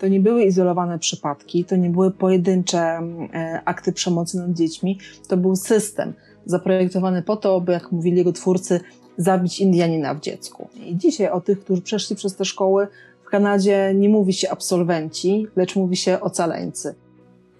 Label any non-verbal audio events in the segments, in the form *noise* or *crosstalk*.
To nie były izolowane przypadki, to nie były pojedyncze e, akty przemocy nad dziećmi, to był system zaprojektowany po to, by, jak mówili jego twórcy, zabić Indianina w dziecku. I dzisiaj o tych, którzy przeszli przez te szkoły w Kanadzie nie mówi się absolwenci, lecz mówi się ocaleńcy.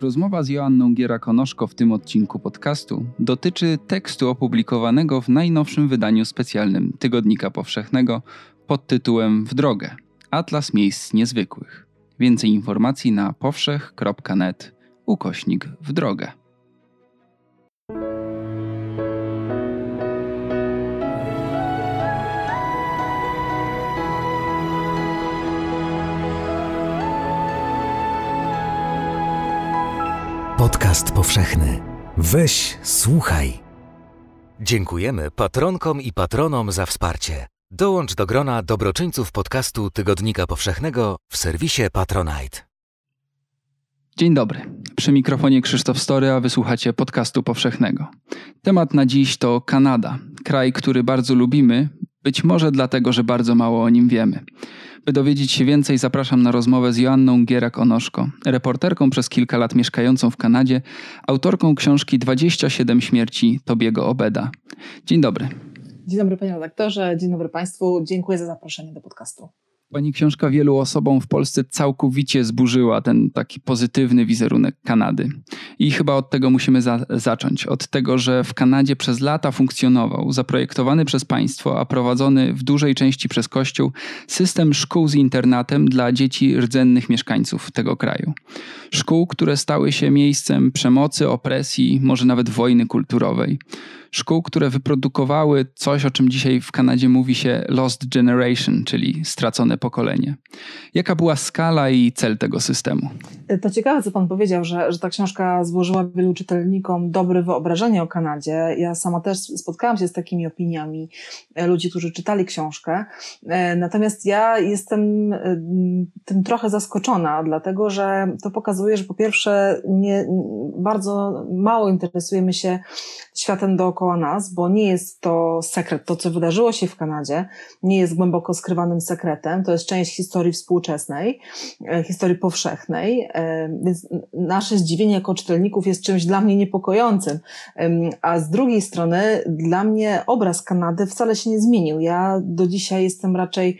Rozmowa z Joanną Giera-Konoszko w tym odcinku podcastu dotyczy tekstu opublikowanego w najnowszym wydaniu specjalnym Tygodnika Powszechnego pod tytułem W drogę. Atlas miejsc niezwykłych. Więcej informacji na powszech.net ukośnik w drogę. Podcast powszechny. Weź, słuchaj. Dziękujemy patronkom i patronom za wsparcie. Dołącz do grona dobroczyńców podcastu Tygodnika Powszechnego w serwisie Patronite. Dzień dobry. Przy mikrofonie Krzysztof Story, a wysłuchacie podcastu powszechnego. Temat na dziś to Kanada, kraj, który bardzo lubimy, być może dlatego, że bardzo mało o nim wiemy. By dowiedzieć się więcej, zapraszam na rozmowę z Joanną Gierak-Onoszko, reporterką przez kilka lat mieszkającą w Kanadzie, autorką książki 27 śmierci Tobiego Obeda. Dzień dobry. Dzień dobry panie redaktorze, dzień dobry państwu. Dziękuję za zaproszenie do podcastu. Pani książka wielu osobom w Polsce całkowicie zburzyła ten taki pozytywny wizerunek Kanady. I chyba od tego musimy za zacząć. Od tego, że w Kanadzie przez lata funkcjonował, zaprojektowany przez państwo, a prowadzony w dużej części przez Kościół, system szkół z internatem dla dzieci rdzennych mieszkańców tego kraju. Szkół, które stały się miejscem przemocy, opresji, może nawet wojny kulturowej szkół, które wyprodukowały coś, o czym dzisiaj w Kanadzie mówi się Lost Generation, czyli stracone pokolenie. Jaka była skala i cel tego systemu? To ciekawe, co Pan powiedział, że, że ta książka złożyła wielu czytelnikom dobre wyobrażenie o Kanadzie. Ja sama też spotkałam się z takimi opiniami e, ludzi, którzy czytali książkę. E, natomiast ja jestem e, tym trochę zaskoczona, dlatego że to pokazuje, że po pierwsze nie, bardzo mało interesujemy się światem dookoła nas, bo nie jest to sekret. To, co wydarzyło się w Kanadzie, nie jest głęboko skrywanym sekretem. To jest część historii współczesnej, e, historii powszechnej, e, więc nasze zdziwienie jako czytelników jest czymś dla mnie niepokojącym. A z drugiej strony, dla mnie obraz Kanady wcale się nie zmienił. Ja do dzisiaj jestem raczej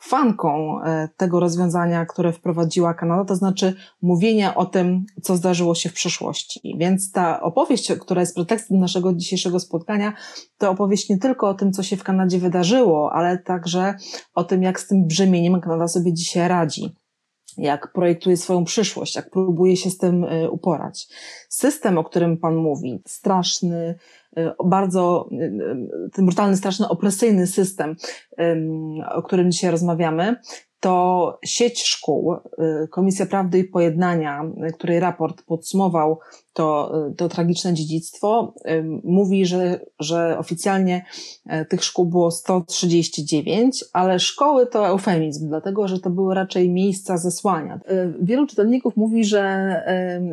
fanką e, tego rozwiązania, które wprowadziła Kanada, to znaczy mówienia o tym, co zdarzyło się w przeszłości. Więc ta opowieść, która jest pretekstem naszego dzisiejszego spotkania, to opowieść nie tylko o tym, co się w Kanadzie wydarzyło, ale także o tym, jak z tym brzemieniem Kanada sobie dzisiaj radzi jak projektuje swoją przyszłość, jak próbuje się z tym e, uporać. System, o którym Pan mówi, straszny, e, bardzo e, ten brutalny, straszny, opresyjny system, o którym dzisiaj rozmawiamy, to sieć szkół, Komisja Prawdy i Pojednania, której raport podsumował to, to tragiczne dziedzictwo. Mówi, że, że oficjalnie e, tych szkół było 139, ale szkoły to eufemizm, dlatego że to były raczej miejsca zesłania. E, wielu czytelników mówi, że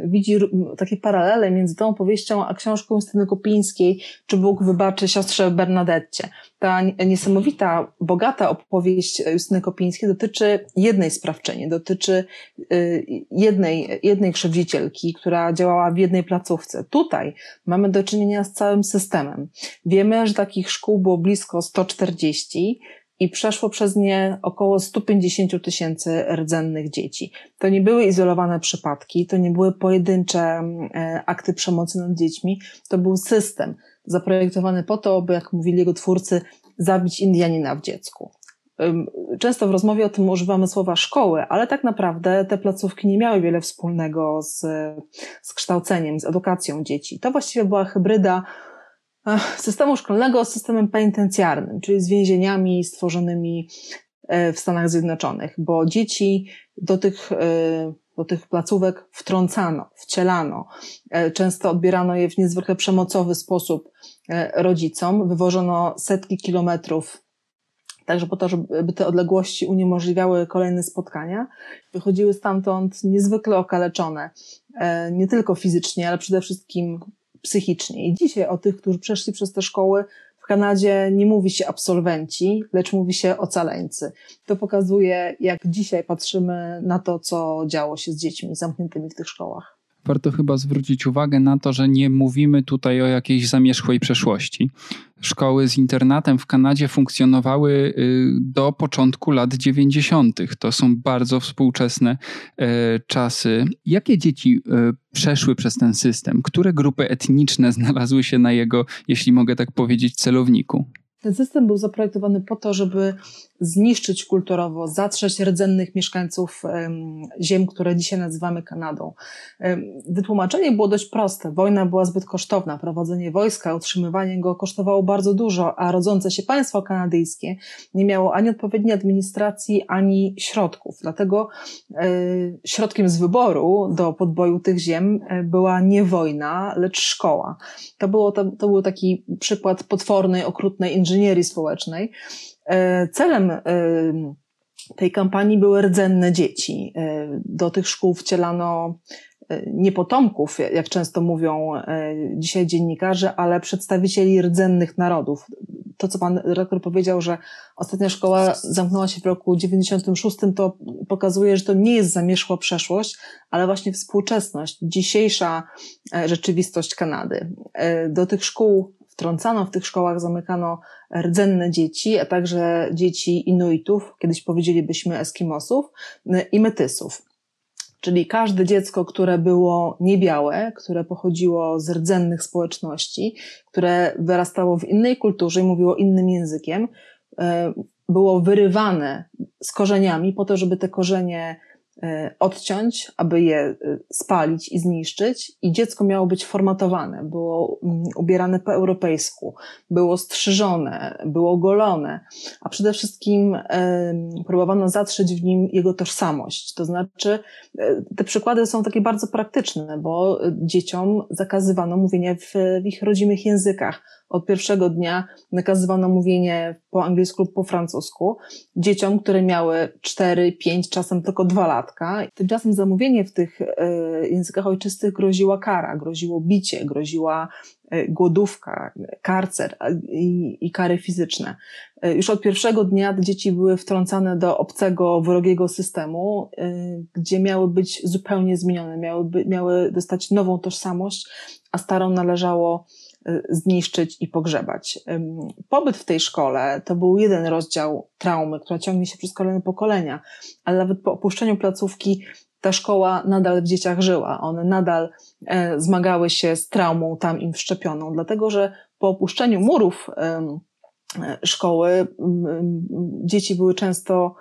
widzi takie paralele między tą opowieścią a książką Justyny Kopińskiej, czy Bóg wybaczy siostrze Bernadette. Ta niesamowita, bogata opowieść Justyny Kopińskiej dotyczy jednej sprawczyni, dotyczy y, jednej, jednej krzywdzicielki, która działała w jednej placówce. Tutaj mamy do czynienia z całym systemem. Wiemy, że takich szkół było blisko 140 i przeszło przez nie około 150 tysięcy rdzennych dzieci. To nie były izolowane przypadki, to nie były pojedyncze e, akty przemocy nad dziećmi, to był system zaprojektowany po to, by, jak mówili jego twórcy, zabić Indianina w dziecku. Często w rozmowie o tym używamy słowa szkoły, ale tak naprawdę te placówki nie miały wiele wspólnego z, z kształceniem, z edukacją dzieci. To właściwie była hybryda systemu szkolnego z systemem penitencjarnym, czyli z więzieniami stworzonymi e, w Stanach Zjednoczonych, bo dzieci do tych, e, do tych placówek wtrącano, wcielano. E, często odbierano je w niezwykle przemocowy sposób rodzicom, wywożono setki kilometrów Także po to, żeby te odległości uniemożliwiały kolejne spotkania, wychodziły stamtąd niezwykle okaleczone, e, nie tylko fizycznie, ale przede wszystkim psychicznie. I dzisiaj o tych, którzy przeszli przez te szkoły w Kanadzie nie mówi się absolwenci, lecz mówi się ocaleńcy. To pokazuje, jak dzisiaj patrzymy na to, co działo się z dziećmi zamkniętymi w tych szkołach warto chyba zwrócić uwagę na to, że nie mówimy tutaj o jakiejś zamierzchłej przeszłości. Szkoły z internatem w Kanadzie funkcjonowały y, do początku lat 90. To są bardzo współczesne e, czasy. Jakie dzieci e, przeszły przez ten system? Które grupy etniczne znalazły się na jego, jeśli mogę tak powiedzieć, celowniku? Ten system był zaprojektowany po to, żeby zniszczyć kulturowo, zatrzeć rdzennych mieszkańców ziem, które dzisiaj nazywamy Kanadą. Wytłumaczenie było dość proste. Wojna była zbyt kosztowna. Prowadzenie wojska, utrzymywanie go kosztowało bardzo dużo, a rodzące się państwo kanadyjskie nie miało ani odpowiedniej administracji, ani środków. Dlatego e, środkiem z wyboru do podboju tych ziem e, była nie wojna, lecz szkoła. To, było, to, to był taki przykład potwornej, okrutnej inżynierii społecznej, E, celem e, tej kampanii były rdzenne dzieci. E, do tych szkół wcielano nie potomków, jak często mówią dzisiaj dziennikarze, ale przedstawicieli rdzennych narodów. To, co pan rektor powiedział, że ostatnia szkoła zamknęła się w roku 96, to pokazuje, że to nie jest zamierzchła przeszłość, ale właśnie współczesność, dzisiejsza rzeczywistość Kanady. Do tych szkół wtrącano w tych szkołach, zamykano rdzenne dzieci, a także dzieci Inuitów, kiedyś powiedzielibyśmy Eskimosów i Metysów. Czyli każde dziecko, które było niebiałe, które pochodziło z rdzennych społeczności, które wyrastało w innej kulturze i mówiło innym językiem, e, było wyrywane z korzeniami po to, żeby te korzenie odciąć, aby je e, spalić i zniszczyć, i dziecko miało być formatowane, było mm, ubierane po europejsku, było strzyżone, było golone, a przede wszystkim próbowano zatrzeć w nim jego tożsamość. To znaczy, e, te przykłady są takie bardzo praktyczne, bo dzieciom zakazywano mówienia w, w ich rodzimych językach od pierwszego dnia nakazywano mówienie po angielsku lub po francusku dzieciom, które miały 4, 5, czasem tylko 2 latka. Tymczasem zamówienie w tych e, językach ojczystych groziła kara, groziło bicie, groziła e, głodówka, karcer i, i kary fizyczne. E, już od pierwszego dnia dzieci były wtrącane do obcego, wrogiego systemu, gdzie miały być zupełnie zmienione, miały, miały dostać nową tożsamość, a starą należało zniszczyć i pogrzebać. Pobyt w tej szkole to był jeden rozdział traumy, która ciągnie się przez kolejne pokolenia, ale nawet po opuszczeniu placówki ta szkoła nadal w dzieciach żyła. One nadal e, zmagały się z traumą tam im wszczepioną, dlatego że po opuszczeniu murów e, szkoły dzieci były często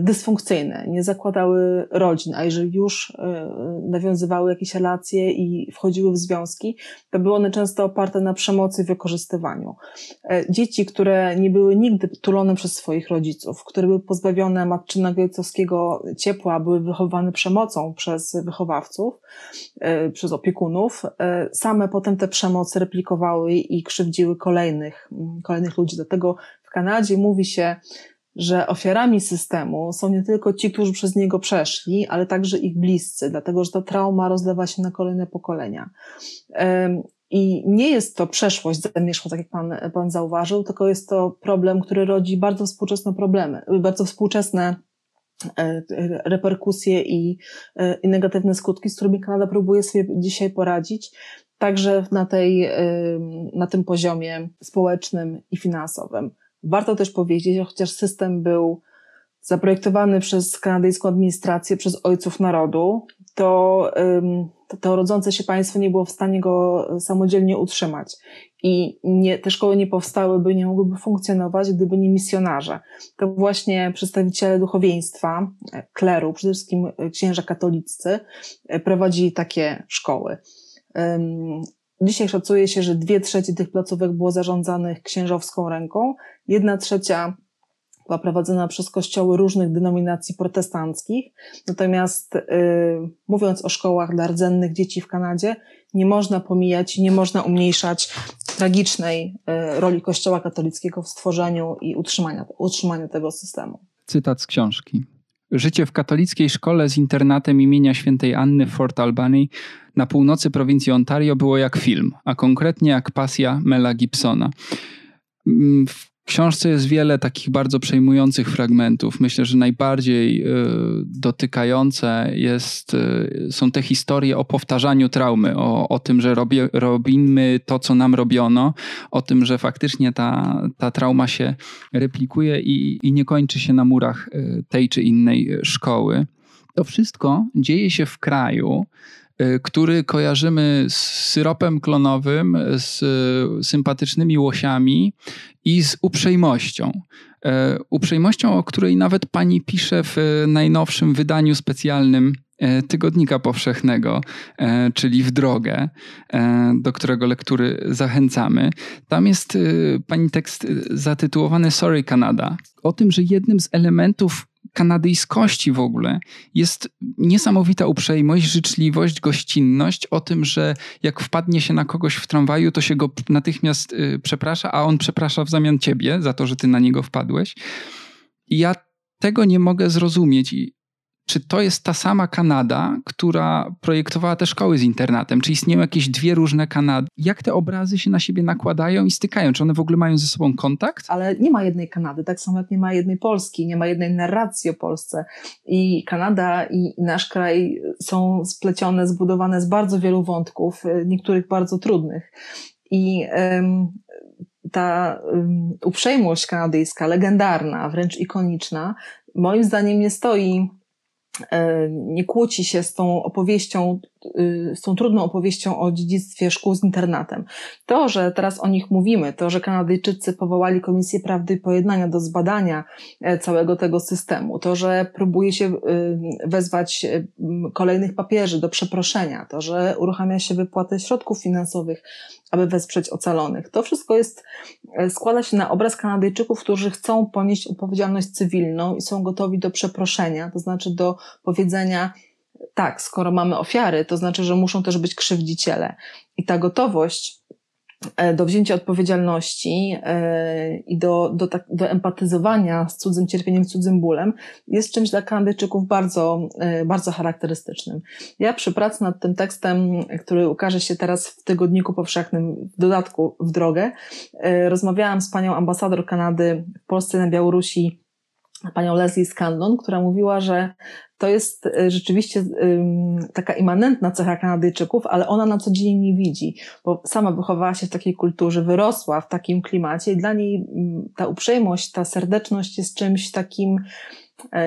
dysfunkcyjne, nie zakładały rodzin, a jeżeli już e, nawiązywały jakieś relacje i wchodziły w związki, to były one często oparte na przemocy i wykorzystywaniu. E, dzieci, które nie były nigdy tulone przez swoich rodziców, które były pozbawione matczynego ojcowskiego ciepła, były wychowywane przemocą przez wychowawców, e, przez opiekunów, same potem te przemocy replikowały i krzywdziły kolejnych, kolejnych ludzi. Dlatego w Kanadzie mówi się, że ofiarami systemu są nie tylko ci, którzy przez niego przeszli, ale także ich bliscy, dlatego że ta trauma rozlewa się na kolejne pokolenia. I nie jest to przeszłość zamierzchła, tak jak pan, pan zauważył, tylko jest to problem, który rodzi bardzo współczesne problemy, bardzo współczesne e, reperkusje i, e, i negatywne skutki, z którymi Kanada próbuje sobie dzisiaj poradzić, także na, tej, na tym poziomie społecznym i finansowym. Warto też powiedzieć, że chociaż system był zaprojektowany przez kanadyjską administrację, przez ojców narodu, to, to, rodzące się państwo nie było w stanie go samodzielnie utrzymać. I nie, te szkoły nie powstałyby, nie mogłyby funkcjonować, gdyby nie misjonarze. To właśnie przedstawiciele duchowieństwa, kleru, przede wszystkim księża katoliccy, prowadzili takie szkoły. Dzisiaj szacuje się, że dwie trzecie tych placówek było zarządzanych księżowską ręką, jedna trzecia była prowadzona przez kościoły różnych denominacji protestanckich. Natomiast yy, mówiąc o szkołach dla rdzennych dzieci w Kanadzie, nie można pomijać, nie można umniejszać tragicznej yy, roli Kościoła katolickiego w stworzeniu i utrzymaniu tego systemu. Cytat z książki. Życie w katolickiej szkole z internatem imienia świętej Anny w Fort Albany na północy prowincji Ontario było jak film, a konkretnie jak pasja Mela Gibsona. Mm, w książce jest wiele takich bardzo przejmujących fragmentów. Myślę, że najbardziej y, dotykające jest, y, są te historie o powtarzaniu traumy, o, o tym, że robi, robimy to, co nam robiono, o tym, że faktycznie ta, ta trauma się replikuje i, i nie kończy się na murach y, tej czy innej szkoły. To wszystko dzieje się w kraju, który kojarzymy z syropem klonowym, z sympatycznymi łosiami i z uprzejmością. Y, uprzejmością, o której nawet pani pisze w najnowszym wydaniu specjalnym y, Tygodnika Powszechnego, czyli w drogę, do którego lektury zachęcamy. Tam jest pani tekst zatytułowany Sorry Canada. O tym, że jednym z elementów kanadyjskości w ogóle jest niesamowita uprzejmość, życzliwość, gościnność o tym, że jak wpadnie się na kogoś w tramwaju, to się go natychmiast y, przeprasza, a on przeprasza w zamian ciebie za to, że ty na niego wpadłeś. I ja tego nie mogę zrozumieć czy to jest ta sama Kanada, która projektowała te szkoły z internatem? Czy istnieją jakieś dwie różne Kanady? Jak te obrazy się na siebie nakładają i stykają? Czy one w ogóle mają ze sobą kontakt? Ale nie ma jednej Kanady, tak samo jak nie ma jednej Polski, nie ma jednej narracji o Polsce. I Kanada i nasz kraj są splecione, zbudowane z bardzo wielu wątków, y, niektórych bardzo trudnych. I ta uprzejmość kanadyjska, legendarna, wręcz ikoniczna, moim zdaniem nie stoi E, nie kłóci się z tą opowieścią, y, z tą trudną opowieścią o dziedzictwie szkół z internatem. To, że teraz o nich mówimy, to, że Kanadyjczycy powołali Komisję Prawdy i Pojednania do zbadania e, całego tego systemu, to, że próbuje się wezwać kolejnych papieży do przeproszenia, to, że uruchamia się wypłatę środków finansowych aby wesprzeć ocalonych. To wszystko jest, e, składa się na obraz Kanadyjczyków, którzy chcą ponieść odpowiedzialność cywilną i są gotowi do przeproszenia, to znaczy do powiedzenia, tak, skoro mamy ofiary, to znaczy, że muszą też być krzywdziciele. I ta gotowość E, do wzięcia odpowiedzialności e, i do, do, tak, do empatyzowania z cudzym cierpieniem, cudzym bólem jest czymś dla Kanadyjczyków bardzo, e, bardzo charakterystycznym. Ja przy pracy nad tym tekstem, który ukaże się teraz w Tygodniku Powszechnym, w dodatku w drogę, rozmawiałam z panią ambasador Kanady w Polsce na Białorusi, panią Leslie Scanlon, która mówiła, że to jest y, rzeczywiście taka immanentna cecha Kanadyjczyków, ale ona na co dzień nie widzi, bo sama wychowała się w takiej kulturze, wyrosła w takim klimacie i dla niej ta uprzejmość, ta serdeczność jest czymś takim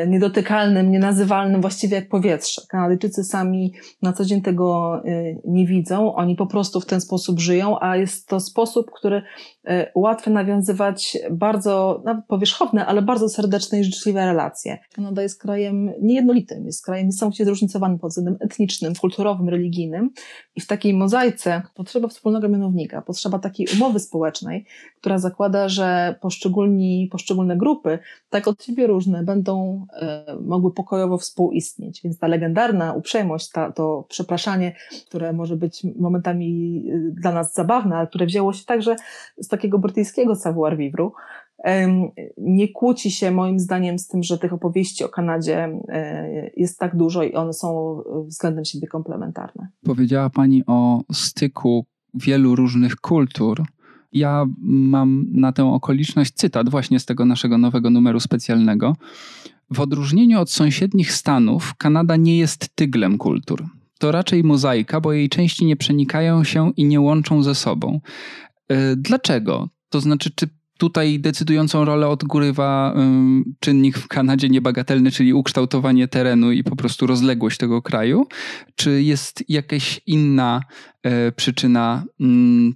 niedotykalnym, nienazywalnym, właściwie jak powietrze. Kanadyjczycy sami na co dzień tego e, nie widzą, oni po prostu w ten sposób żyją, a jest to sposób, który e, ułatwia nawiązywać bardzo, nawet powierzchowne, ale bardzo serdeczne i życzliwe relacje. Kanada jest krajem niejednolitym, jest krajem niesamowicie zróżnicowanym pod względem etnicznym, kulturowym, religijnym i w takiej mozaice potrzeba wspólnego mianownika, potrzeba takiej umowy społecznej, która zakłada, że poszczególni, poszczególne grupy, tak od siebie różne, będą E, mogły pokojowo współistnieć. Więc ta legendarna uprzejmość, ta, to przepraszanie, które może być momentami e, dla nas zabawne, ale które wzięło się także z takiego brytyjskiego savoir vivre, nie kłóci się moim zdaniem z tym, że tych opowieści o Kanadzie e, jest tak dużo i one są względem siebie komplementarne. Powiedziała Pani o styku wielu różnych kultur ja mam na tę okoliczność cytat właśnie z tego naszego nowego numeru specjalnego. W odróżnieniu od sąsiednich stanów, Kanada nie jest tyglem kultur. To raczej mozaika, bo jej części nie przenikają się i nie łączą ze sobą. E, dlaczego? To znaczy, czy tutaj decydującą rolę odgrywa czynnik w Kanadzie niebagatelny, czyli ukształtowanie terenu i po prostu rozległość tego kraju? Czy jest jakaś inna e, przyczyna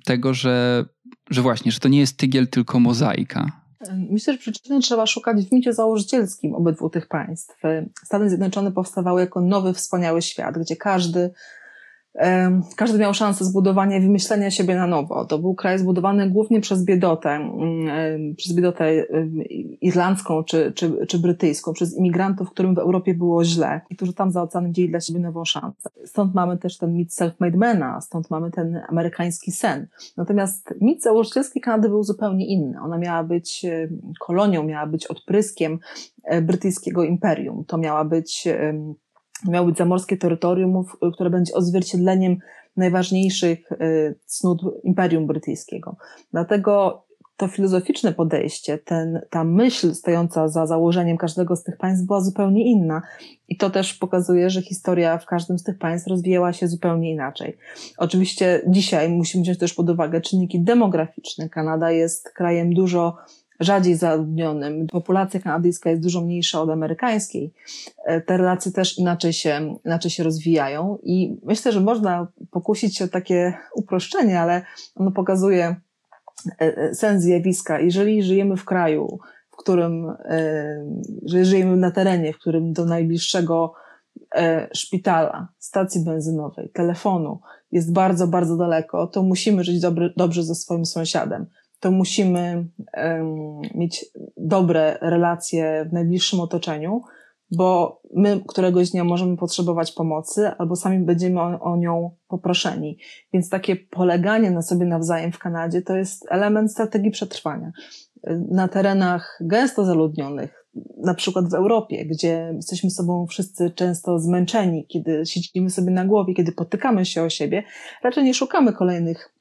tego, że że właśnie, że to nie jest tygiel, tylko mozaika. Myślę, że przyczyny trzeba szukać w micie założycielskim obydwu tych państw. Stany Zjednoczone powstawały jako nowy, wspaniały świat, gdzie każdy każdy miał szansę zbudowania i wymyślenia siebie na nowo. To był kraj zbudowany głównie przez biedotę, mm, przez biedotę irlandzką czy, czy, czy brytyjską, przez imigrantów, którym w Europie było źle i którzy tam za oceanem wzięli dla siebie nową szansę. Stąd mamy też ten mit self-made mana, stąd mamy ten amerykański sen. Natomiast mit założycielski Kanady był zupełnie inny. Ona miała być kolonią, miała być odpryskiem e, brytyjskiego imperium. To miała być miało być zamorskie terytorium, które będzie odzwierciedleniem najważniejszych y, cnót Imperium Brytyjskiego. Dlatego to filozoficzne podejście, ten, ta myśl stojąca za założeniem każdego z tych państw była zupełnie inna. I to też pokazuje, że historia w każdym z tych państw rozwijała się zupełnie inaczej. Oczywiście dzisiaj musimy wziąć też pod uwagę czynniki demograficzne. Kanada jest krajem dużo rzadziej zaludnionym. Populacja kanadyjska jest dużo mniejsza od amerykańskiej. E, te relacje też inaczej się, inaczej się rozwijają i myślę, że można pokusić się o takie uproszczenie, ale ono pokazuje e, e, sens zjawiska. Jeżeli żyjemy w kraju, w którym, że żyjemy na terenie, w którym do najbliższego szpitala, stacji benzynowej, telefonu jest bardzo, bardzo daleko, to musimy żyć dobry, dobrze ze swoim sąsiadem to musimy um, mieć dobre relacje w najbliższym otoczeniu, bo my któregoś dnia możemy potrzebować pomocy, albo sami będziemy o, o, nią poproszeni. Więc takie poleganie na sobie nawzajem w Kanadzie to jest element strategii przetrwania. Na terenach gęsto zaludnionych, na przykład w Europie, gdzie jesteśmy sobą wszyscy często zmęczeni, kiedy siedzimy sobie na głowie, kiedy potykamy się o siebie, raczej nie szukamy kolejnych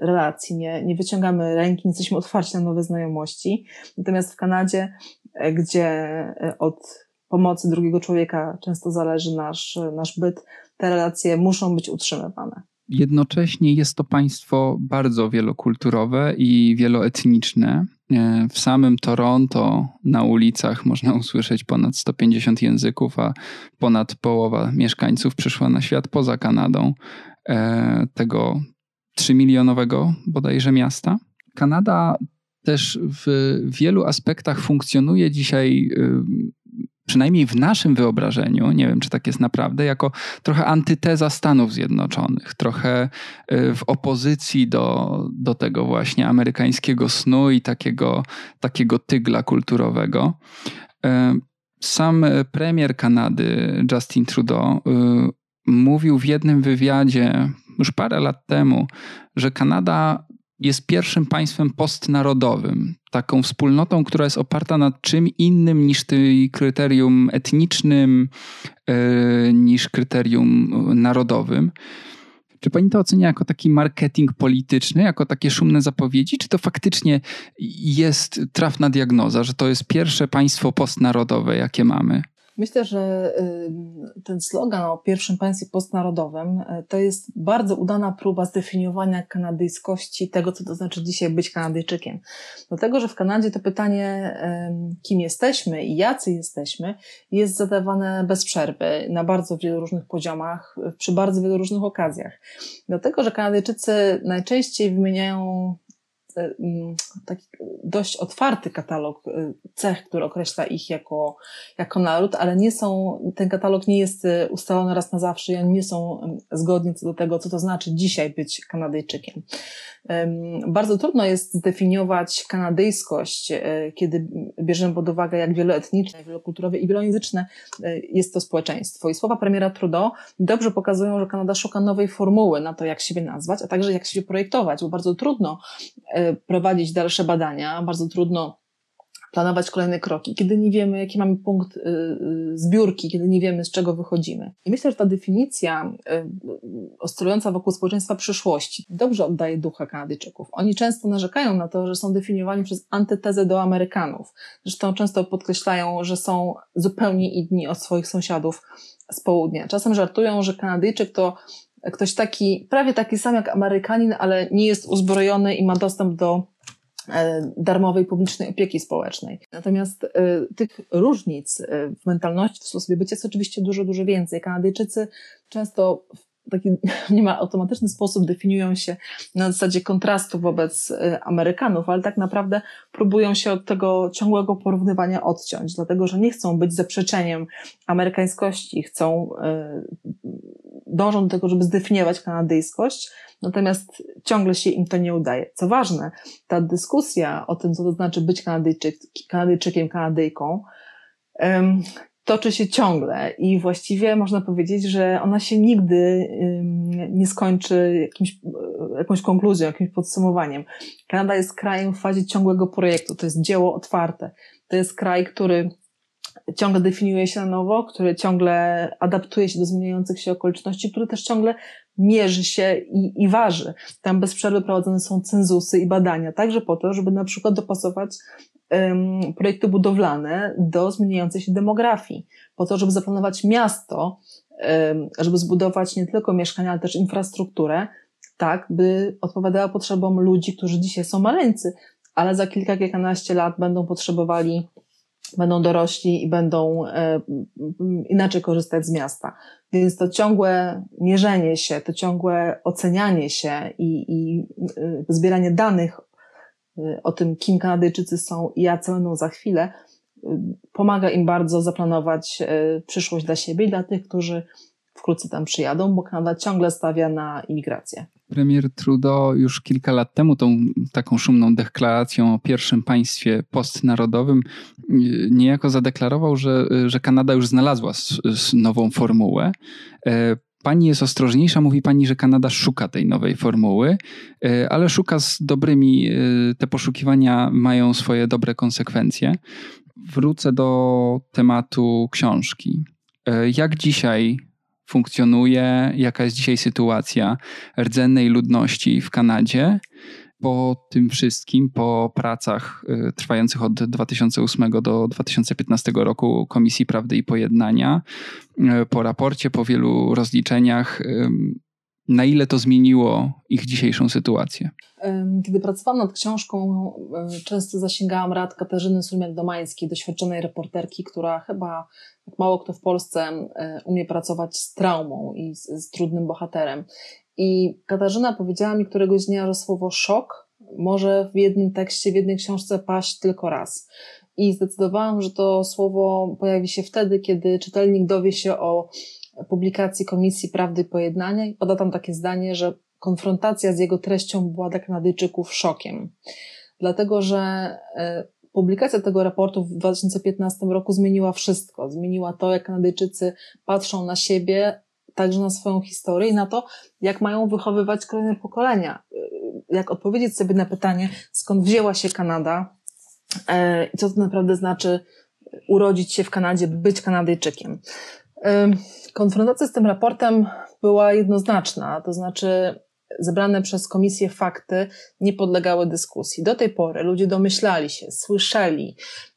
relacji, nie, nie wyciągamy ręki, nie jesteśmy otwarci na nowe znajomości. Natomiast w Kanadzie, e, gdzie e, od pomocy drugiego człowieka często zależy nasz, nasz byt, te relacje muszą być utrzymywane. Jednocześnie jest to państwo bardzo wielokulturowe i wieloetniczne. W samym Toronto na ulicach można usłyszeć ponad 150 języków, a ponad połowa mieszkańców przyszła na świat poza Kanadą. Tego 3-milionowego bodajże miasta. Kanada też w wielu aspektach funkcjonuje dzisiaj, y, przynajmniej w naszym wyobrażeniu, nie wiem czy tak jest naprawdę, jako trochę antyteza Stanów Zjednoczonych, trochę y, w opozycji do, do tego właśnie amerykańskiego snu i takiego, takiego tygla kulturowego. Y, sam premier Kanady, Justin Trudeau, mówił w jednym wywiadzie już parę lat temu, że Kanada jest pierwszym państwem postnarodowym, taką wspólnotą, która jest oparta na czym innym niż tym kryterium etnicznym, yy, niż kryterium narodowym. Czy pani to ocenia jako taki marketing polityczny, jako takie szumne zapowiedzi, czy to faktycznie jest trafna diagnoza, że to jest pierwsze państwo postnarodowe, jakie mamy? Myślę, że y, ten slogan o pierwszym państwie postnarodowym y, to jest bardzo udana próba zdefiniowania kanadyjskości tego, co to znaczy dzisiaj być Kanadyjczykiem. Dlatego, że w Kanadzie to pytanie, kim jesteśmy i jacy jesteśmy, jest zadawane bez przerwy, na bardzo wielu różnych poziomach, przy bardzo wielu różnych okazjach. Dlatego, że Kanadyjczycy najczęściej wymieniają taki dość otwarty katalog e, cech, który określa ich jako, jako naród, ale nie są, ten katalog nie jest e, ustalony raz na zawsze i oni nie są zgodni co do tego, co to znaczy dzisiaj być Kanadyjczykiem. Bardzo trudno jest zdefiniować kanadyjskość, kiedy bierzemy pod uwagę, jak wieloetniczne, wielokulturowe i wielojęzyczne jest to społeczeństwo. I słowa premiera Trudeau dobrze pokazują, że Kanada szuka nowej formuły na to, jak siebie nazwać, a także jak siebie projektować, bo bardzo trudno prowadzić dalsze badania, bardzo trudno planować kolejne kroki, kiedy nie wiemy, jaki mamy punkt y, y, zbiórki, kiedy nie wiemy, z czego wychodzimy. I myślę, że ta definicja y, oscylująca wokół społeczeństwa przyszłości dobrze oddaje ducha Kanadyjczyków. Oni często narzekają na to, że są definiowani przez antytezę do Amerykanów. Zresztą często podkreślają, że są zupełnie inni od swoich sąsiadów z południa. Czasem żartują, że Kanadyjczyk to ktoś taki, prawie taki sam jak Amerykanin, ale nie jest uzbrojony i ma dostęp do e, darmowej publicznej opieki społecznej. Natomiast y, tych różnic y, w mentalności, w sposobie bycia jest oczywiście dużo, dużo więcej. Kanadyjczycy często w taki *laughs* niemal automatyczny sposób definiują się na zasadzie kontrastu wobec Amerykanów, ale tak naprawdę próbują się od tego ciągłego porównywania odciąć, dlatego że nie chcą być zaprzeczeniem amerykańskości, chcą dążą do tego, żeby zdefiniować kanadyjskość, natomiast ciągle się im to nie udaje. Co ważne, ta dyskusja o tym, co to znaczy być Kanadyjczyk, Kanadyjczykiem, Kanadyjką, toczy się ciągle i właściwie można powiedzieć, że ona się nigdy nie skończy jakimś, jakąś konkluzją, jakimś podsumowaniem. Kanada jest krajem w fazie ciągłego projektu, to jest dzieło otwarte. To jest kraj, który ciągle definiuje się na nowo, który ciągle adaptuje się do zmieniających się okoliczności, który też ciągle mierzy się i, i waży. Tam bez przerwy prowadzone są cenzusy i badania, także po to, żeby na przykład dopasować projekty budowlane do zmieniającej się demografii, po to, żeby zaplanować miasto, żeby zbudować nie tylko mieszkania, ale też infrastrukturę, tak, by odpowiadała potrzebom ludzi, którzy dzisiaj są maleńcy, ale za kilka, kilkanaście lat będą potrzebowali będą dorośli i będą e, inaczej korzystać z miasta. Więc to ciągłe mierzenie się, to ciągłe ocenianie się i, i e, zbieranie danych o tym, kim Kanadyjczycy są i jacy będą za chwilę, pomaga im bardzo zaplanować przyszłość dla siebie i dla tych, którzy wkrótce tam przyjadą, bo Kanada ciągle stawia na imigrację. Premier Trudeau już kilka lat temu tą taką szumną deklaracją o pierwszym państwie postnarodowym niejako zadeklarował, że, że Kanada już znalazła nową formułę. E, pani jest ostrożniejsza, mówi pani, że Kanada szuka tej nowej formuły, e, ale szuka z dobrymi, e, te poszukiwania mają swoje dobre konsekwencje. Wrócę do tematu książki. Jak dzisiaj funkcjonuje, jaka jest dzisiaj sytuacja rdzennej ludności w Kanadzie. Po tym wszystkim, po pracach y, trwających od 2008 do 2015 roku Komisji Prawdy i Pojednania, y, po raporcie, po wielu rozliczeniach, na ile to zmieniło ich dzisiejszą sytuację? Kiedy pracowałam nad książką, często zasięgałam rad Katarzyny Sulmiak-Domańskiej, doświadczonej reporterki, która chyba jak mało kto w Polsce umie pracować z traumą i z, z trudnym bohaterem. I Katarzyna powiedziała mi któregoś dnia, że słowo szok może w jednym tekście, w jednej książce paść tylko raz. I zdecydowałam, że to słowo pojawi się wtedy, kiedy czytelnik dowie się o publikacji Komisji Prawdy i Pojednania i poda tam takie zdanie, że konfrontacja z jego treścią była dla Kanadyjczyków szokiem. Dlatego, że e, publikacja tego raportu w 2015 roku zmieniła wszystko. Zmieniła to, jak Kanadyjczycy patrzą na siebie, także na swoją historię i na to, jak mają wychowywać kolejne pokolenia. E, jak odpowiedzieć sobie na pytanie, skąd wzięła się Kanada e, i co to naprawdę znaczy urodzić się w Kanadzie, być Kanadyjczykiem. Konfrontacja z tym raportem była jednoznaczna, to znaczy zebrane przez komisję fakty nie podlegały dyskusji. Do tej pory ludzie domyślali się, słyszeli, e,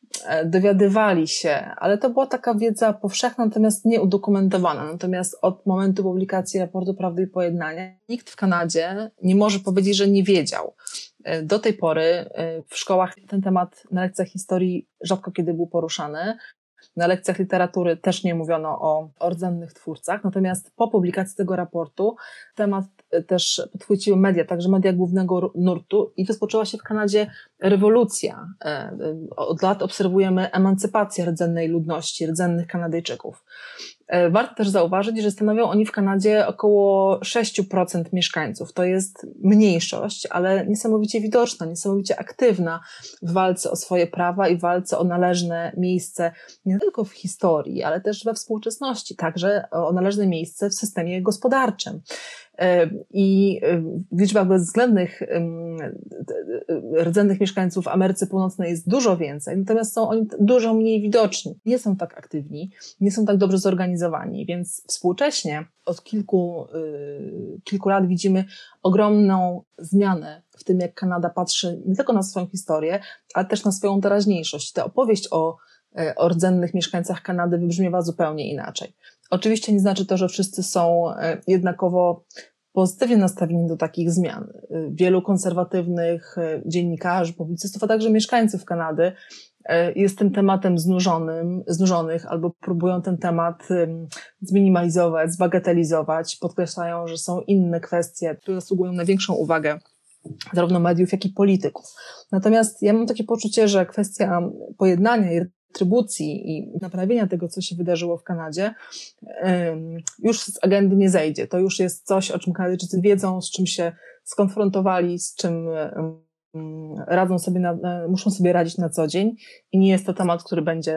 dowiadywali się, ale to była taka wiedza powszechna, natomiast nieudokumentowana. Natomiast od momentu publikacji raportu Prawdy i Pojednania nikt w Kanadzie nie może powiedzieć, że nie wiedział. E, do tej pory e, w szkołach ten temat na lekcjach historii rzadko kiedy był poruszany. Na lekcjach literatury też nie mówiono o rdzennych twórcach, natomiast po publikacji tego raportu temat też podchwyciły media, także media głównego nurtu i rozpoczęła się w Kanadzie rewolucja. E, od lat obserwujemy emancypację rdzennej ludności, rdzennych Kanadyjczyków. E, warto też zauważyć, że stanowią oni w Kanadzie około 6% mieszkańców. To jest mniejszość, ale niesamowicie widoczna, niesamowicie aktywna w walce o swoje prawa i walce o należne miejsce nie tylko w historii, ale też we współczesności, także o należne miejsce w systemie gospodarczym. E, I e, w liczbach bezwzględnych rdzennych mieszkańców w Ameryce Północnej jest dużo więcej, natomiast są oni dużo mniej widoczni. Nie są tak aktywni, nie są tak dobrze zorganizowani, więc współcześnie od kilku, y, kilku lat widzimy ogromną zmianę w tym, jak Kanada patrzy nie tylko na swoją historię, ale też na swoją teraźniejszość. Ta opowieść o, e, o rdzennych mieszkańcach Kanady wybrzmiewa zupełnie inaczej. Oczywiście nie znaczy to, że wszyscy są jednakowo pozytywnie nastawieni do takich zmian. Wielu konserwatywnych e, dziennikarzy, publicystów, a także mieszkańców Kanady e, jest tym tematem znużonym, znużonych albo próbują ten temat zminimalizować, zbagatelizować, podkreślają, że są inne kwestie, które zasługują na większą uwagę zarówno mediów, jak i polityków. Natomiast ja mam takie poczucie, że kwestia pojednania i dystrybucji i naprawienia tego, co się wydarzyło w Kanadzie, już z agendy nie zejdzie. To już jest coś, o czym Kanadyjczycy wiedzą, z czym się skonfrontowali, z czym radzą sobie, na, muszą sobie radzić na co dzień i nie jest to temat, który będzie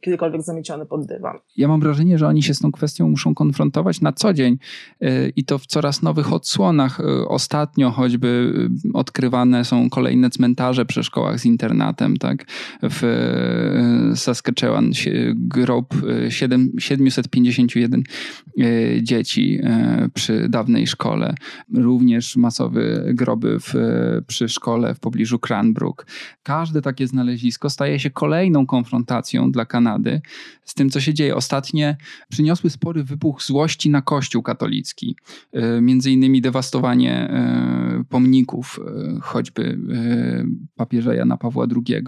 kiedykolwiek zamieciony pod dywan. Ja mam wrażenie, że oni się z tą kwestią muszą konfrontować na co dzień y, i to w coraz nowych odsłonach. Y, ostatnio choćby y, odkrywane są kolejne cmentarze przy szkołach z internatem, tak? W Saskatchewan, grob 7, 751 dzieci przy dawnej szkole. Również masowe groby w, przy szkole w pobliżu Cranbrook. Każde takie znalezisko staje się kolejną konfrontacją dla Kanady z tym, co się dzieje. Ostatnie przyniosły spory wybuch złości na Kościół katolicki. Między innymi dewastowanie pomników, choćby papieża Jana Pawła II.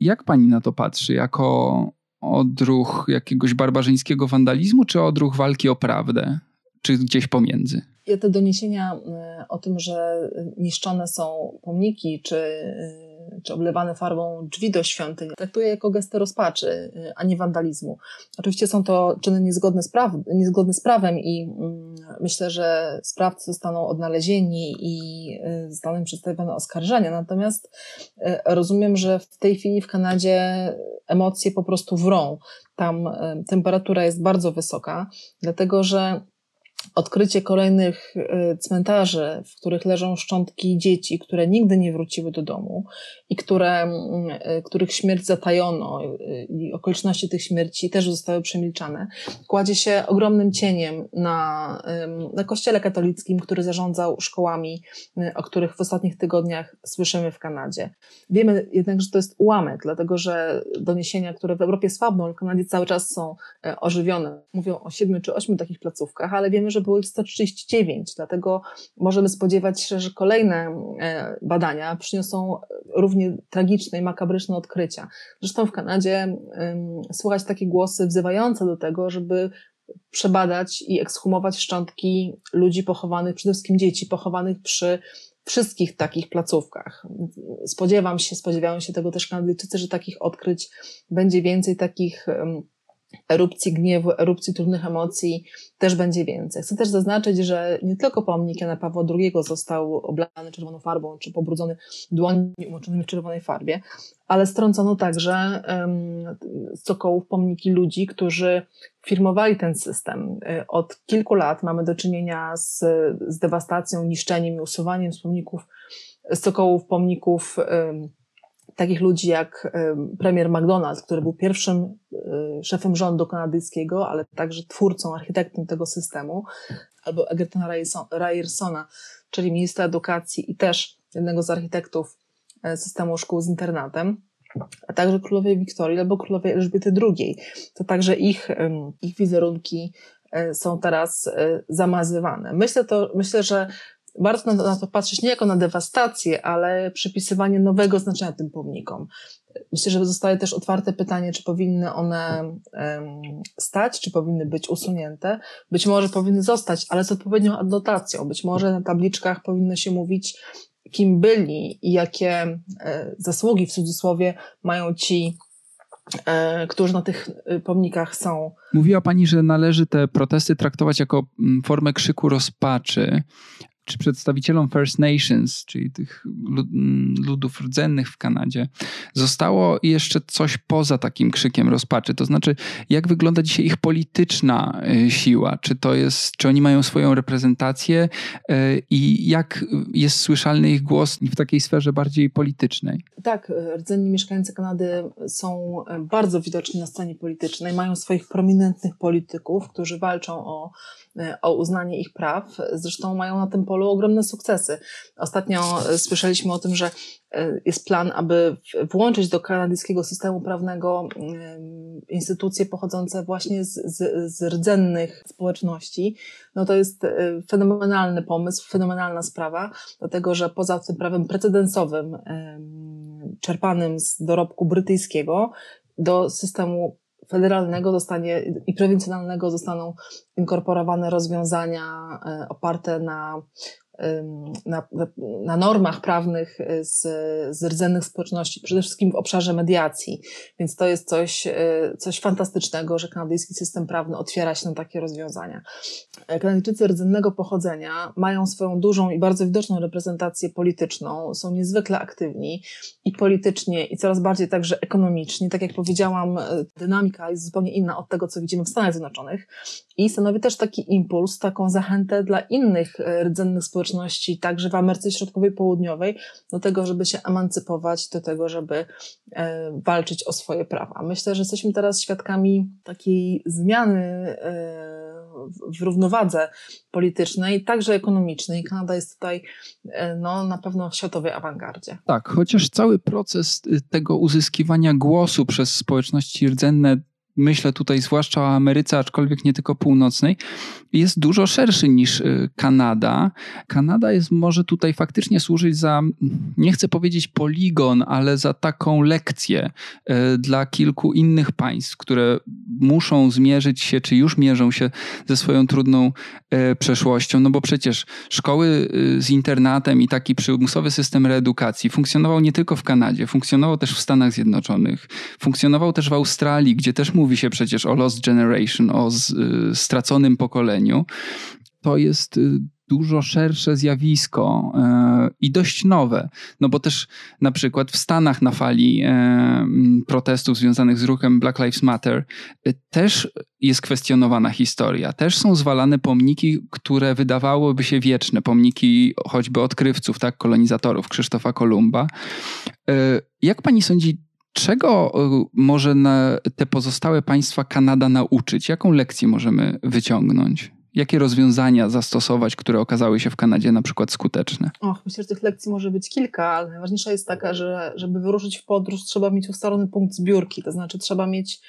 Jak pani na to patrzy? Jako odruch jakiegoś barbarzyńskiego wandalizmu, czy odruch walki o prawdę? Czy gdzieś pomiędzy? Ja te doniesienia e, o tym, że niszczone są pomniki, czy, e, czy oblewane farbą drzwi do świątyń, traktuję jako gestę rozpaczy, e, a nie wandalizmu. Oczywiście są to czyny niezgodne z, praw, niezgodne z prawem i mm, myślę, że sprawcy zostaną odnalezieni i zostaną im przedstawione oskarżenia. Natomiast rozumiem, że w tej chwili w Kanadzie emocje po prostu wrą. Tam temperatura jest bardzo wysoka, dlatego że odkrycie kolejnych e, cmentarzy, w których leżą szczątki dzieci, które nigdy nie wróciły do domu i które, e, których śmierć zatajono e, i okoliczności tych śmierci też zostały przemilczane, kładzie się ogromnym cieniem na, na kościele katolickim, który zarządzał szkołami, o których w ostatnich tygodniach słyszymy w Kanadzie. Wiemy jednak, że to jest ułamek, dlatego że doniesienia, które w Europie słabną, w Kanadzie cały czas są ożywione. Mówią o siedmiu czy ośmiu takich placówkach, ale wiemy, że było ich 139, dlatego możemy spodziewać się, że kolejne e, badania przyniosą równie tragiczne i makabryczne odkrycia. Zresztą w Kanadzie słychać takie głosy wzywające do tego, żeby przebadać i ekshumować szczątki ludzi pochowanych, przede wszystkim dzieci pochowanych przy wszystkich takich placówkach. Spodziewam się, spodziewają się tego też Kanadyjczycy, że takich odkryć będzie więcej, takich erupcji gniewu, erupcji trudnych emocji też będzie więcej. Chcę też zaznaczyć, że nie tylko pomnik Jana Pawła II został oblany czerwoną farbą, czy pobrudzony dłońmi umoczonymi w czerwonej farbie, ale strącono także um, z cokołów pomniki ludzi, którzy firmowali ten system. Od kilku lat mamy do czynienia z, z dewastacją, niszczeniem i usuwaniem z pomników, z cokołów pomników um, takich ludzi jak premier McDonald, który był pierwszym e, szefem rządu kanadyjskiego, ale także twórcą, architektem tego systemu, albo Egertona Ryersona, czyli ministra edukacji i też jednego z architektów e, systemu szkół z internatem, a także królowej Wiktorii albo królowej Elżbiety II. To także ich, ich wizerunki e, są teraz zamazywane. Myślę, to, myślę, że warto na, to patrzeć nie jako na dewastację, ale przypisywanie nowego znaczenia tym pomnikom. Myślę, że zostaje też otwarte pytanie, czy powinny one stać, czy powinny być usunięte. Być może powinny zostać, ale z odpowiednią adnotacją. Być może na tabliczkach powinno się mówić, kim byli i jakie e, zasługi w cudzysłowie mają ci e, którzy na tych e, pomnikach są. Mówiła Pani, że należy te protesty traktować jako mm, formę krzyku rozpaczy czy przedstawicielom First Nations, czyli tych ludów rdzennych w Kanadzie, zostało jeszcze coś poza takim krzykiem rozpaczy. To znaczy, jak wygląda dzisiaj ich polityczna y, siła? Czy to jest, czy oni mają swoją reprezentację y, i jak jest słyszalny ich głos w takiej sferze bardziej politycznej? Tak, rdzenni mieszkańcy Kanady są bardzo widoczni na scenie politycznej, mają swoich prominentnych polityków, którzy walczą o E, o uznanie ich praw. Zresztą mają na tym polu ogromne sukcesy. Ostatnio e, słyszeliśmy o tym, że e, jest plan, aby włączyć do kanadyjskiego systemu prawnego instytucje pochodzące właśnie z, z, z rdzennych społeczności. No to jest fenomenalny pomysł, fenomenalna sprawa, dlatego że poza tym prawem precedensowym czerpanym z dorobku brytyjskiego do systemu federalnego zostanie i prowincjonalnego zostaną inkorporowane rozwiązania e, oparte na na, na, normach prawnych y, z, z rdzennych społeczności, przede wszystkim w obszarze mediacji. Więc to jest coś, y, coś fantastycznego, że kanadyjski system prawny otwiera się na takie rozwiązania. E, Kanadyjczycy rdzennego pochodzenia mają swoją dużą i bardzo widoczną reprezentację polityczną, są niezwykle aktywni i politycznie, i coraz bardziej także ekonomicznie. Tak jak powiedziałam, e, dynamika jest zupełnie inna od tego, co widzimy w Stanach Zjednoczonych i stanowi też taki impuls, taką zachętę dla innych e, rdzennych społeczności, społeczności, także w Ameryce Środkowej Południowej, do tego, żeby się emancypować, do tego, żeby e, walczyć o swoje prawa. Myślę, że jesteśmy teraz świadkami takiej zmiany e, w równowadze politycznej, także ekonomicznej. Kanada jest tutaj e, no, na pewno w światowej awangardzie. Tak, chociaż cały proces y, tego uzyskiwania głosu przez społeczności rdzenne myślę tutaj zwłaszcza o Ameryce, aczkolwiek nie tylko północnej, jest dużo szerszy niż y, Kanada. Kanada jest, może tutaj faktycznie służyć za, nie chcę powiedzieć poligon, ale za taką lekcję y, dla kilku innych państw, które muszą zmierzyć się, czy już mierzą się ze swoją trudną y, przeszłością. No bo przecież szkoły z internatem i taki przymusowy system reedukacji funkcjonował nie tylko w Kanadzie, funkcjonował też w Stanach Zjednoczonych, funkcjonował też w Australii, gdzie też mówi się przecież o Lost Generation, o z, straconym pokoleniu to jest y, dużo szersze zjawisko e, i dość nowe. No bo też na przykład w Stanach na fali protestów związanych z ruchem Black Lives Matter też jest kwestionowana historia. Też są zwalane pomniki, które wydawałyby się wieczne. Pomniki choćby odkrywców, tak, kolonizatorów Krzysztofa Kolumba. Jak pani sądzi, Czego może te pozostałe państwa Kanada nauczyć? Jaką lekcję możemy wyciągnąć? Jakie rozwiązania zastosować, które okazały się w Kanadzie na przykład skuteczne? Och, myślę, że tych lekcji może być kilka, ale najważniejsza jest taka, że żeby wyruszyć w podróż, trzeba mieć ustalony punkt zbiórki, to znaczy trzeba mieć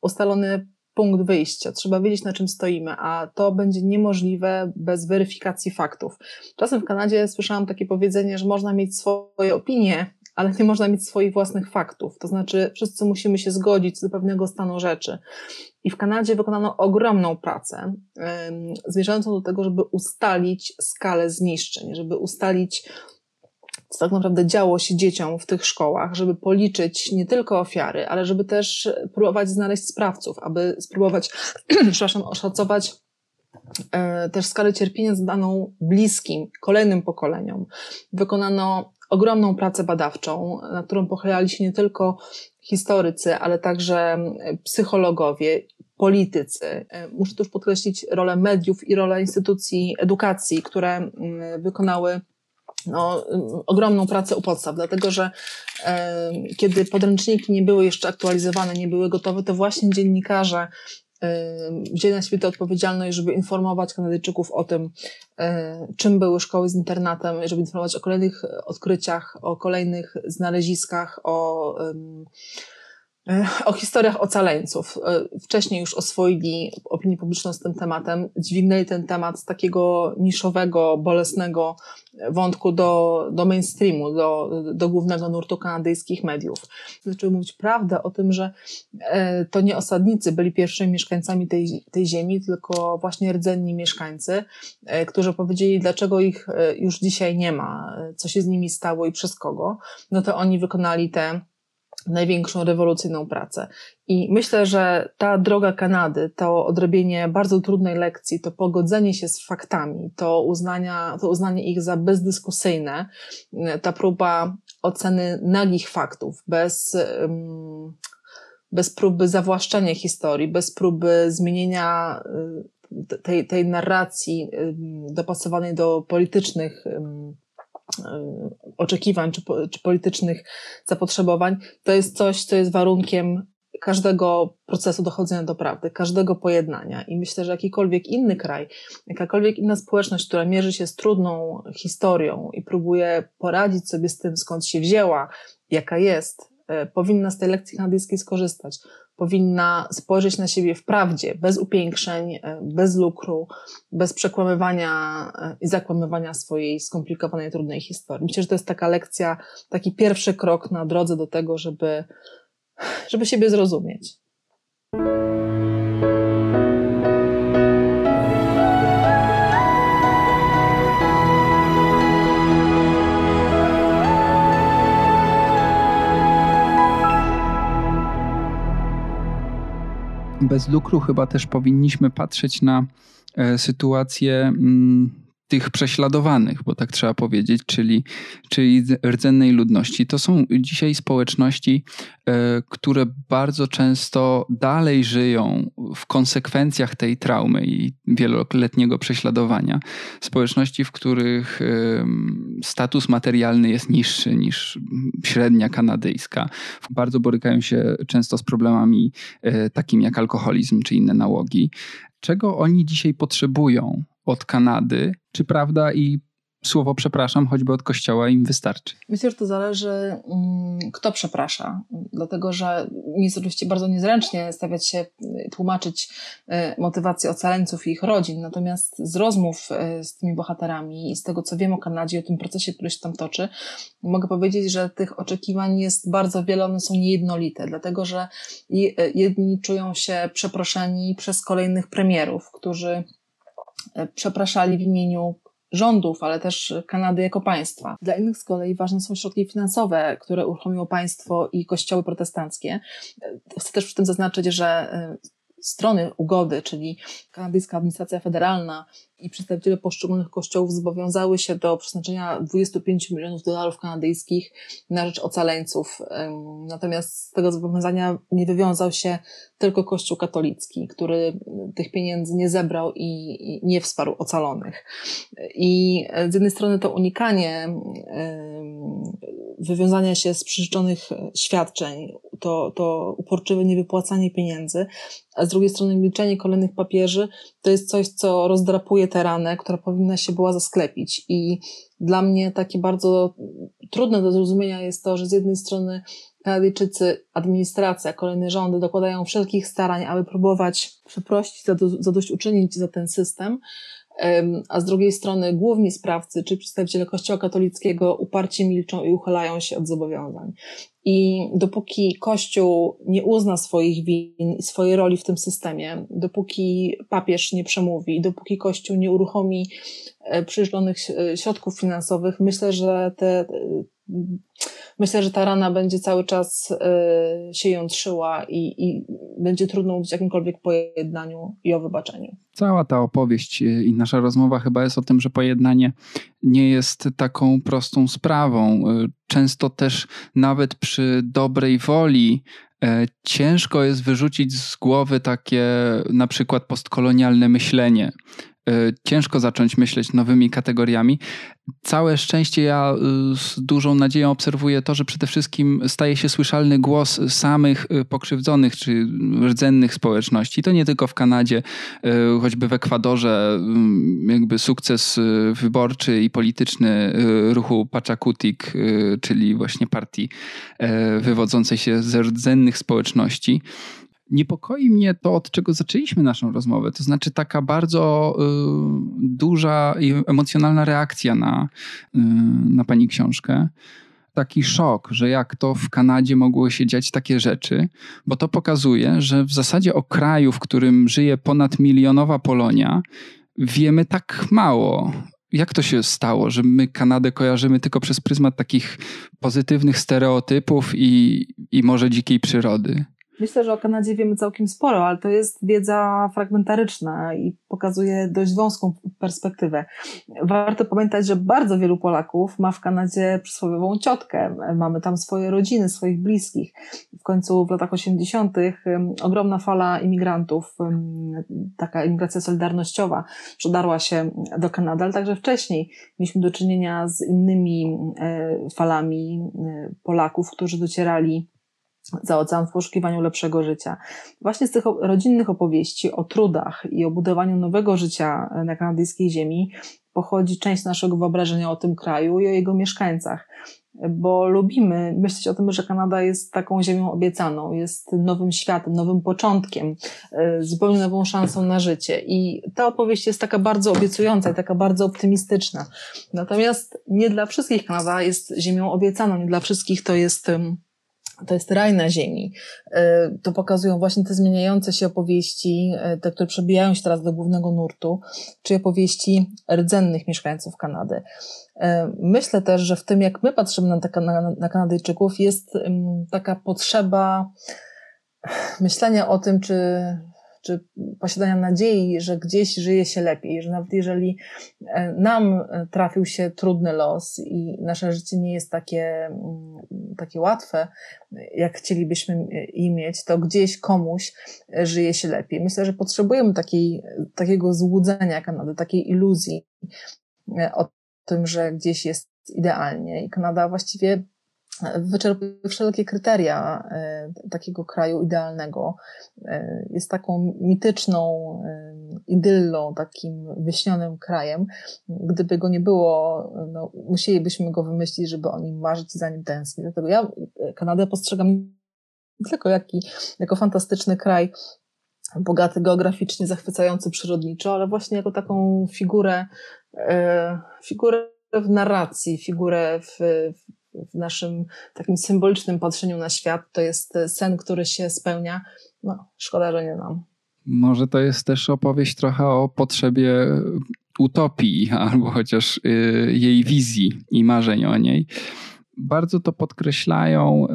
ustalony punkt wyjścia, trzeba wiedzieć na czym stoimy, a to będzie niemożliwe bez weryfikacji faktów. Czasem w Kanadzie słyszałam takie powiedzenie, że można mieć swoje opinie, ale nie można mieć swoich własnych faktów. To znaczy, wszyscy musimy się zgodzić do pewnego stanu rzeczy. I w Kanadzie wykonano ogromną pracę, zmierzającą do tego, żeby ustalić skalę zniszczeń, żeby ustalić, co tak naprawdę działo się dzieciom w tych szkołach, żeby policzyć nie tylko ofiary, ale żeby też próbować znaleźć sprawców, aby spróbować, *clears throat* przepraszam, oszacować e, też skalę cierpienia zadaną bliskim, kolejnym pokoleniom. Wykonano ogromną pracę badawczą, na którą pochylali się nie tylko historycy, ale także psychologowie, politycy. E, muszę tu już podkreślić rolę mediów i rolę instytucji edukacji, które wykonały no, ogromną pracę u podstaw, dlatego że e, kiedy podręczniki nie były jeszcze aktualizowane, nie były gotowe, to właśnie dziennikarze wzięli na siebie tę odpowiedzialność, żeby informować Kanadyjczyków o tym, czym były szkoły z internatem, żeby informować o kolejnych odkryciach, o kolejnych znaleziskach, o o historiach ocaleńców. E, wcześniej już oswoili opinię publiczną z tym tematem, dźwignęli ten temat z takiego niszowego, bolesnego wątku do, do mainstreamu, do, do głównego nurtu kanadyjskich mediów. Zaczęły mówić prawdę o tym, że e, to nie osadnicy byli pierwszymi mieszkańcami tej, tej ziemi, tylko właśnie rdzenni mieszkańcy, e, którzy powiedzieli, dlaczego ich już dzisiaj nie ma, co się z nimi stało i przez kogo. No to oni wykonali te największą rewolucyjną pracę. I myślę, że ta droga Kanady, to odrobienie bardzo trudnej lekcji, to pogodzenie się z faktami, to, uznania, to uznanie ich za bezdyskusyjne, ta próba oceny nagich faktów, bez, bez próby zawłaszczenia historii, bez próby zmienienia tej, tej narracji dopasowanej do politycznych oczekiwań czy, czy politycznych zapotrzebowań, to jest coś, co jest warunkiem każdego procesu dochodzenia do prawdy, każdego pojednania. I myślę, że jakikolwiek inny kraj, jakakolwiek inna społeczność, która mierzy się z trudną historią i próbuje poradzić sobie z tym, skąd się wzięła, jaka jest, powinna z tej lekcji kanadyjskiej skorzystać powinna spojrzeć na siebie w prawdzie, bez upiększeń, e, bez lukru, bez przekłamywania e, i zakłamywania swojej skomplikowanej, trudnej historii. Myślę, że to jest taka lekcja, taki pierwszy krok na drodze do tego, żeby, żeby siebie zrozumieć. Bez lukru. Chyba też powinniśmy patrzeć na e, sytuację mm, tych prześladowanych, bo tak trzeba powiedzieć, czyli, czyli rdzennej ludności. To są dzisiaj społeczności, e, które bardzo często dalej żyją w konsekwencjach tej traumy i wieloletniego prześladowania. Społeczności, w których status materialny jest niższy niż średnia kanadyjska. Bardzo borykają się często z problemami e, takimi jak alkoholizm czy inne nałogi. Czego oni dzisiaj potrzebują? Od Kanady, czy prawda i słowo przepraszam, choćby od kościoła im wystarczy? Myślę, że to zależy, mm, kto przeprasza. Dlatego, że mi jest oczywiście bardzo niezręcznie stawiać się, y, tłumaczyć y, motywację ocaleńców i ich rodzin. Natomiast z rozmów y, z tymi bohaterami i z tego, co wiem o Kanadzie, o tym procesie, który się tam toczy, mogę powiedzieć, że tych oczekiwań jest bardzo wiele, one są niejednolite, dlatego, że jedni czują się przeproszeni przez kolejnych premierów, którzy przepraszali w imieniu rządów, ale też Kanady jako państwa. Dla innych z kolei ważne są środki finansowe, które uruchomiło państwo i kościoły protestanckie. E, chcę też przy tym zaznaczyć, że e, strony ugody, czyli kanadyjska administracja federalna i przedstawiciele poszczególnych kościołów zobowiązały się do przeznaczenia 25 milionów dolarów kanadyjskich na rzecz ocaleńców. Natomiast z tego zobowiązania nie wywiązał się tylko Kościół katolicki, który tych pieniędzy nie zebrał i nie wsparł ocalonych. I z jednej strony to unikanie wywiązania się z przyrzeczonych świadczeń, to, to uporczywe niewypłacanie pieniędzy, a z drugiej strony milczenie kolejnych papieży, to jest coś, co rozdrapuje ranę, która powinna się była zasklepić. I dla mnie takie bardzo trudne do zrozumienia jest to, że z jednej strony Kanadyjczycy, administracja, kolejne rządy dokładają wszelkich starań, aby próbować przeprosić, zadośćuczynić za ten system, a z drugiej strony główni sprawcy, czy przedstawiciele Kościoła katolickiego uparcie milczą i uchylają się od zobowiązań. I dopóki Kościół nie uzna swoich win i swojej roli w tym systemie, dopóki papież nie przemówi, dopóki Kościół nie uruchomi e, przyszłonych e, środków finansowych, myślę, że te, myślę, że ta rana będzie cały czas e, się jątrzyła i, i będzie trudno mówić o jakimkolwiek pojednaniu i o wybaczeniu. Cała ta opowieść i nasza rozmowa chyba jest o tym, że pojednanie nie jest taką prostą sprawą. Często też nawet przy dobrej woli e, ciężko jest wyrzucić z głowy takie na przykład postkolonialne myślenie. E, ciężko zacząć myśleć nowymi kategoriami. Całe szczęście ja y, z dużą nadzieją obserwuję to, że przede wszystkim staje się słyszalny głos samych y, pokrzywdzonych czy rdzennych społeczności. To nie tylko w Kanadzie, y, choćby w Ekwadorze jakby sukces wyborczy i polityczny ruchu Pachakutik, czyli właśnie partii wywodzącej się z rdzennych społeczności, Niepokoi mnie to, od czego zaczęliśmy naszą rozmowę, to znaczy taka bardzo y, duża emocjonalna reakcja na, y, na pani książkę. Taki szok, że jak to w Kanadzie mogło się dziać takie rzeczy, bo to pokazuje, że w zasadzie o kraju, w którym żyje ponad milionowa Polonia, wiemy tak mało. Jak to się stało, że my Kanadę kojarzymy tylko przez pryzmat takich pozytywnych stereotypów i, i może dzikiej przyrody? Myślę, że o Kanadzie wiemy całkiem sporo, ale to jest wiedza fragmentaryczna i pokazuje dość wąską perspektywę. Warto pamiętać, że bardzo wielu Polaków ma w Kanadzie przysłowiową ciotkę. Mamy tam swoje rodziny, swoich bliskich. W końcu w latach 80. ogromna fala imigrantów, taka imigracja solidarnościowa, przedarła się do Kanady, ale także wcześniej mieliśmy do czynienia z innymi e, falami e, Polaków, którzy docierali za ocean w poszukiwaniu lepszego życia. Właśnie z tych rodzinnych opowieści o trudach i o budowaniu nowego życia na kanadyjskiej ziemi pochodzi część naszego wyobrażenia o tym kraju i o jego mieszkańcach. Bo lubimy myśleć o tym, że Kanada jest taką ziemią obiecaną, jest nowym światem, nowym początkiem, e, zupełnie nową szansą na życie. I ta opowieść jest taka bardzo obiecująca i taka bardzo optymistyczna. Natomiast nie dla wszystkich Kanada jest ziemią obiecaną, nie dla wszystkich to jest to jest raj na ziemi. E, to pokazują właśnie te zmieniające się opowieści, e, te, które przebijają się teraz do głównego nurtu, czy opowieści rdzennych mieszkańców Kanady. E, myślę też, że w tym, jak my patrzymy na, na, na Kanadyjczyków, jest taka potrzeba myślenia o tym, czy czy posiadania nadziei, że gdzieś żyje się lepiej, że nawet jeżeli e, nam trafił się trudny los i nasze życie nie jest takie, mm, takie łatwe, jak chcielibyśmy je mieć, to gdzieś komuś żyje się lepiej. Myślę, że potrzebujemy takiej, takiego złudzenia Kanady, takiej iluzji o tym, że gdzieś jest idealnie i Kanada właściwie wyczerpuje wszelkie kryteria e, takiego kraju idealnego. E, jest taką mityczną e, idyllą, takim wyśnionym krajem. Gdyby go nie było, no, musielibyśmy go wymyślić, żeby o nim marzyć i za nim tęsknić. Dlatego ja Kanadę postrzegam nie tylko jaki, jako fantastyczny kraj, bogaty geograficznie, zachwycający przyrodniczo, ale właśnie jako taką figurę, figurę w narracji, figurę w, w naszym takim symbolicznym patrzeniu na świat. To jest sen, który się spełnia. No, szkoda, że nie nam. Może to jest też opowieść trochę o potrzebie utopii, albo chociaż y, jej wizji i marzeń o niej. Bardzo to podkreślają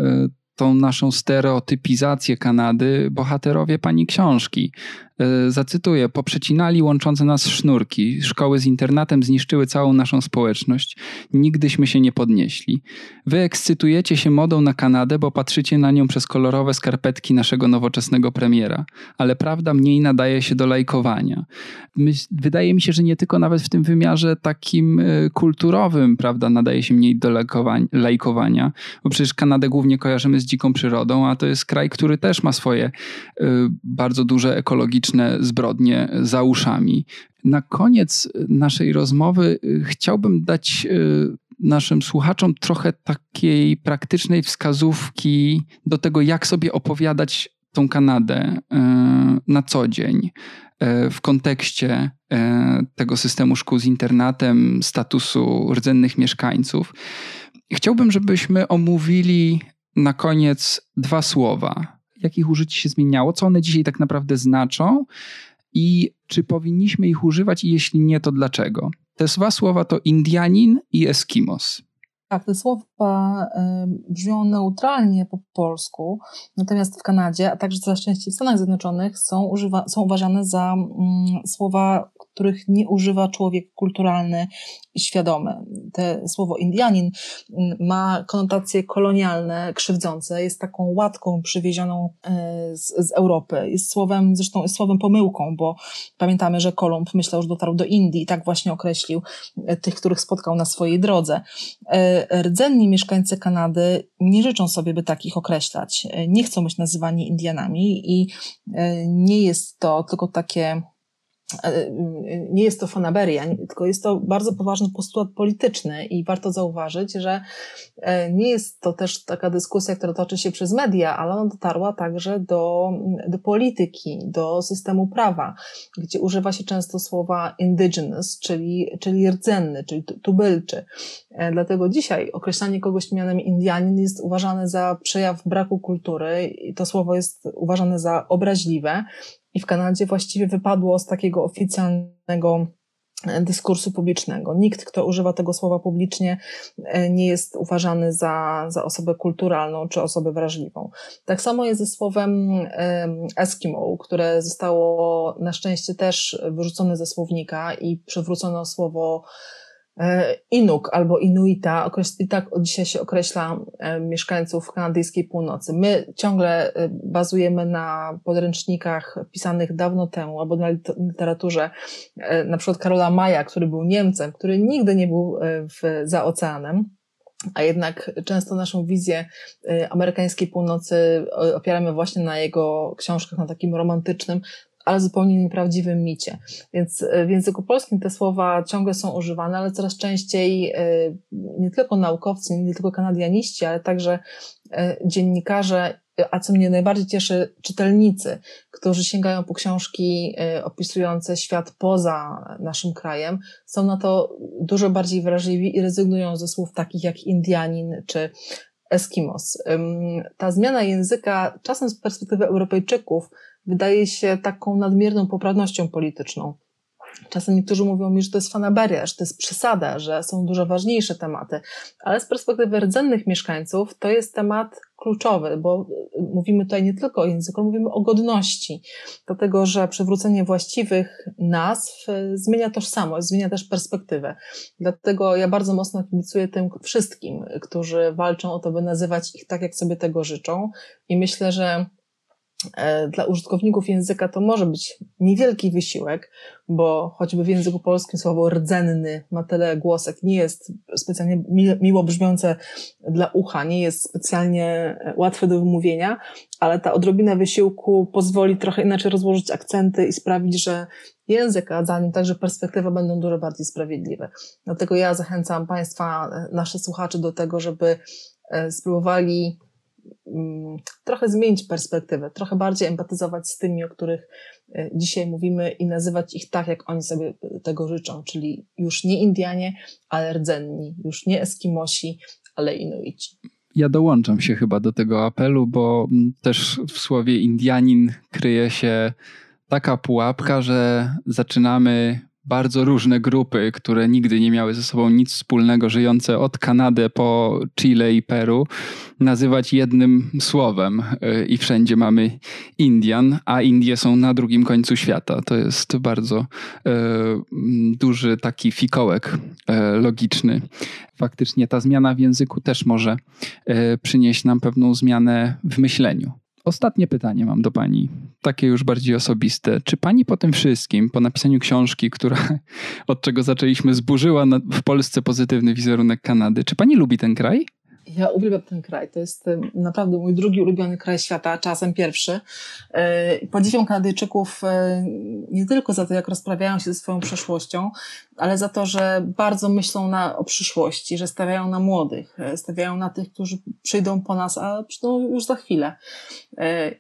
tą naszą stereotypizację Kanady bohaterowie pani książki. E, zacytuję: Poprzecinali łączące nas sznurki. Szkoły z internatem zniszczyły całą naszą społeczność. Nigdyśmy się nie podnieśli. Wy ekscytujecie się modą na Kanadę, bo patrzycie na nią przez kolorowe skarpetki naszego nowoczesnego premiera. Ale prawda mniej nadaje się do lajkowania. Wydaje mi się, że nie tylko nawet w tym wymiarze takim e, kulturowym, prawda, nadaje się mniej do lajkowania, bo przecież Kanadę głównie kojarzymy z dziką przyrodą, a to jest kraj, który też ma swoje e, bardzo duże ekologiczne zbrodnie za uszami. Na koniec naszej rozmowy y, chciałbym dać y, naszym słuchaczom trochę takiej praktycznej wskazówki do tego, jak sobie opowiadać tą Kanadę y, na co dzień w kontekście tego systemu szkół z internatem, statusu rdzennych mieszkańców. Chciałbym, żebyśmy omówili na koniec dwa słowa jakich użyć się zmieniało, co one dzisiaj tak naprawdę znaczą i czy powinniśmy ich używać i jeśli nie, to dlaczego. Te dwa słowa to Indianin i Eskimos. Tak, te słowa brzmią neutralnie po polsku, natomiast w Kanadzie, a także coraz częściej w Stanach Zjednoczonych są, używa, są uważane za mm, słowa, których nie używa człowiek kulturalny świadomy. Te słowo Indianin mm, ma konotacje kolonialne, krzywdzące, jest taką łatką przywiezioną e, z, z Europy. Jest słowem, zresztą jest słowem pomyłką, bo pamiętamy, że Kolumb myślał, że dotarł do Indii i tak właśnie określił e, tych, których spotkał na swojej drodze. E, rdzenni mieszkańcy Kanady nie życzą sobie, by takich określać. Nie chcą być nazywani Indianami i nie jest to tylko takie nie jest to fanaberia, tylko jest to bardzo poważny postulat polityczny i warto zauważyć, że e, nie jest to też taka dyskusja, która toczy się przez media, ale ona dotarła także do, do polityki, do systemu prawa, gdzie używa się często słowa indigenous, czyli, czyli rdzenny, czyli tubylczy. E, dlatego dzisiaj określanie kogoś mianem Indianin jest uważane za przejaw braku kultury i to słowo jest uważane za obraźliwe, i w Kanadzie właściwie wypadło z takiego oficjalnego e, dyskursu publicznego. Nikt, kto używa tego słowa publicznie, e, nie jest uważany za, za osobę kulturalną czy osobę wrażliwą. Tak samo jest ze słowem Eskimo, które zostało na szczęście też wyrzucone ze słownika i przywrócono słowo E, Inuk albo Inuita, i tak od dzisiaj się określa e, mieszkańców kanadyjskiej północy. My ciągle e, bazujemy na podręcznikach pisanych dawno temu, albo na literaturze na przykład Karola Maja, który był Niemcem, który nigdy nie był w, za oceanem. A jednak często naszą wizję amerykańskiej północy opieramy właśnie na jego książkach, na takim romantycznym, ale zupełnie nieprawdziwym micie. Więc e, w języku polskim te słowa ciągle są używane, ale coraz częściej e, nie tylko naukowcy, nie tylko kanadianiści, ale także e, dziennikarze, a co mnie najbardziej cieszy, czytelnicy, którzy sięgają po książki opisujące świat poza naszym krajem, są na to dużo bardziej wrażliwi i rezygnują ze słów takich jak Indianin czy Eskimos. Ta zmiana języka, czasem z perspektywy Europejczyków, wydaje się taką nadmierną poprawnością polityczną. Czasem niektórzy mówią mi, że to jest fanaberia, że to jest przesada, że są dużo ważniejsze tematy, ale z perspektywy rdzennych mieszkańców to jest temat kluczowy, bo mówimy tutaj nie tylko o języku, mówimy o godności, dlatego że przywrócenie właściwych nazw zmienia tożsamość, zmienia też perspektywę. Dlatego ja bardzo mocno kibicuję tym wszystkim, którzy walczą o to, by nazywać ich tak, jak sobie tego życzą i myślę, że dla użytkowników języka to może być niewielki wysiłek, bo choćby w języku polskim słowo rdzenny ma tyle głosek, nie jest specjalnie miło brzmiące dla ucha, nie jest specjalnie e, łatwe do wymówienia, ale ta odrobina wysiłku pozwoli trochę inaczej rozłożyć akcenty i sprawić, że język, a za nim także perspektywa będą dużo bardziej sprawiedliwe. Dlatego ja zachęcam Państwa, e, nasze słuchaczy do tego, żeby spróbowali trochę zmienić perspektywę, trochę bardziej empatyzować z tymi, o których e, dzisiaj mówimy i nazywać ich tak, jak oni sobie tego życzą, czyli już nie Indianie, ale rdzenni, już nie Eskimosi, ale Inuici. Ja dołączam się chyba do tego apelu, bo mm, też w słowie Indianin kryje się taka pułapka, że zaczynamy bardzo różne grupy, które nigdy nie miały ze sobą nic wspólnego, żyjące od Kanady po Chile i Peru, nazywać jednym słowem. Y, I wszędzie mamy Indian, a Indie są na drugim końcu świata. To jest bardzo e, duży taki fikołek e, logiczny. Faktycznie ta zmiana w języku też może e, przynieść nam pewną zmianę w myśleniu. Ostatnie pytanie mam do pani, takie już bardziej osobiste. Czy pani po tym wszystkim, po napisaniu książki, która *laughs* od czego zaczęliśmy, zburzyła w Polsce pozytywny wizerunek Kanady, czy pani lubi ten kraj? Ja uwielbiam ten kraj. To jest naprawdę mój drugi ulubiony kraj świata, czasem pierwszy. E, podziwiam Kanadyjczyków e, nie tylko za to, jak rozprawiają się ze swoją przeszłością, ale za to, że bardzo myślą na, o przyszłości, że stawiają na młodych, e, stawiają na tych, którzy przyjdą po nas, a przyjdą już za chwilę.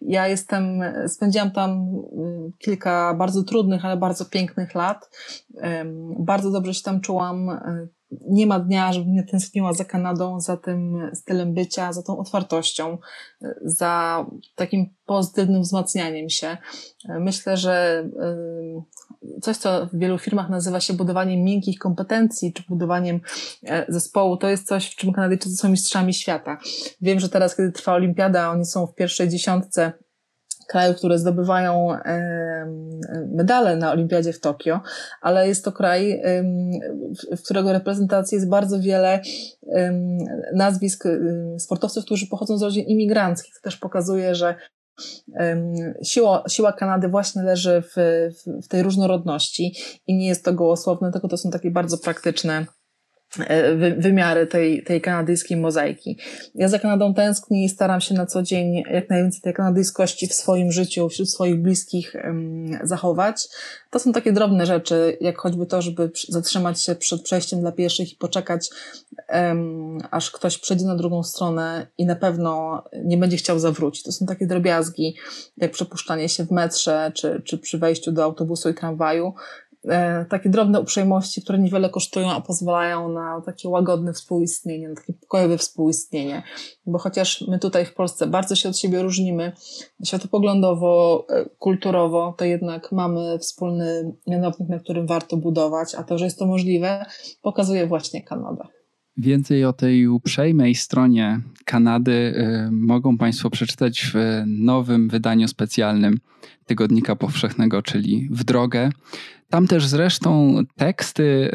Ja jestem, spędziłam tam kilka bardzo trudnych, ale bardzo pięknych lat. Bardzo dobrze się tam czułam nie ma dnia, żebym nie tęskniła za Kanadą, za tym stylem bycia, za tą otwartością, za takim pozytywnym wzmacnianiem się. Myślę, że coś, co w wielu firmach nazywa się budowaniem miękkich kompetencji, czy budowaniem e, zespołu, to jest coś, w czym Kanadyjczycy są mistrzami świata. Wiem, że teraz, kiedy trwa olimpiada, oni są w pierwszej dziesiątce krajów, które zdobywają medale na Olimpiadzie w Tokio, ale jest to kraj, w którego reprezentacji jest bardzo wiele nazwisk sportowców, którzy pochodzą z rodzin imigranckich. To też pokazuje, że Siła, siła Kanady właśnie leży w, w, tej różnorodności i nie jest to gołosłowne, tylko to są takie bardzo praktyczne wymiary tej, tej kanadyjskiej mozaiki. Ja za Kanadą tęsknię i staram się na co dzień jak najwięcej tej kanadyjskości w swoim życiu, wśród swoich bliskich zachować. To są takie drobne rzeczy, jak choćby to, żeby zatrzymać się przed przejściem dla pieszych i poczekać, um, aż ktoś przejdzie na drugą stronę i na pewno nie będzie chciał zawrócić. To są takie drobiazgi, jak przepuszczanie się w metrze, czy, czy przy wejściu do autobusu i tramwaju, E, takie drobne uprzejmości, które niewiele kosztują, a pozwalają na takie łagodne współistnienie, na takie pokojowe współistnienie. Bo chociaż my tutaj w Polsce bardzo się od siebie różnimy, światopoglądowo, e, kulturowo, to jednak mamy wspólny mianownik, na którym warto budować, a to, że jest to możliwe, pokazuje właśnie Kanada. Więcej o tej uprzejmej stronie Kanady y, mogą Państwo przeczytać w nowym wydaniu specjalnym Tygodnika Powszechnego, czyli W Drogę. Tam też zresztą teksty y,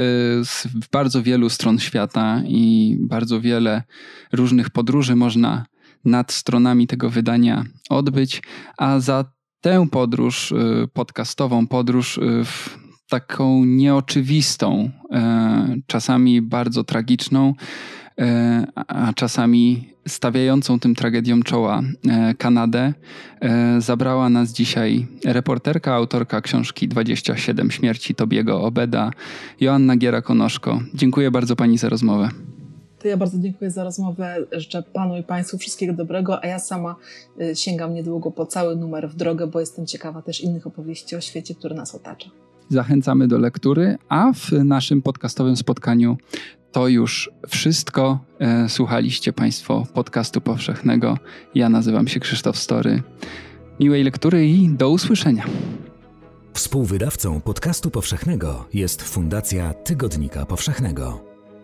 z bardzo wielu stron świata i bardzo wiele różnych podróży można nad stronami tego wydania odbyć, a za tę podróż, y, podcastową podróż w taką nieoczywistą, e, czasami bardzo tragiczną, e, a czasami stawiającą tym tragediom czoła e, Kanadę, zabrała nas dzisiaj reporterka, autorka książki 27 śmierci Tobiego Obeda, Joanna Giera-Konoszko. Dziękuję bardzo Pani za rozmowę. To ja bardzo dziękuję za rozmowę. Życzę Panu i Państwu wszystkiego dobrego, a ja sama sięgam niedługo po cały numer w drogę, bo jestem ciekawa też innych opowieści o świecie, który nas otacza. Zachęcamy do lektury, a w naszym podcastowym spotkaniu to już wszystko. E, słuchaliście Państwo podcastu powszechnego. Ja nazywam się Krzysztof Story. Miłej lektury i do usłyszenia. Współwydawcą podcastu powszechnego jest Fundacja Tygodnika Powszechnego.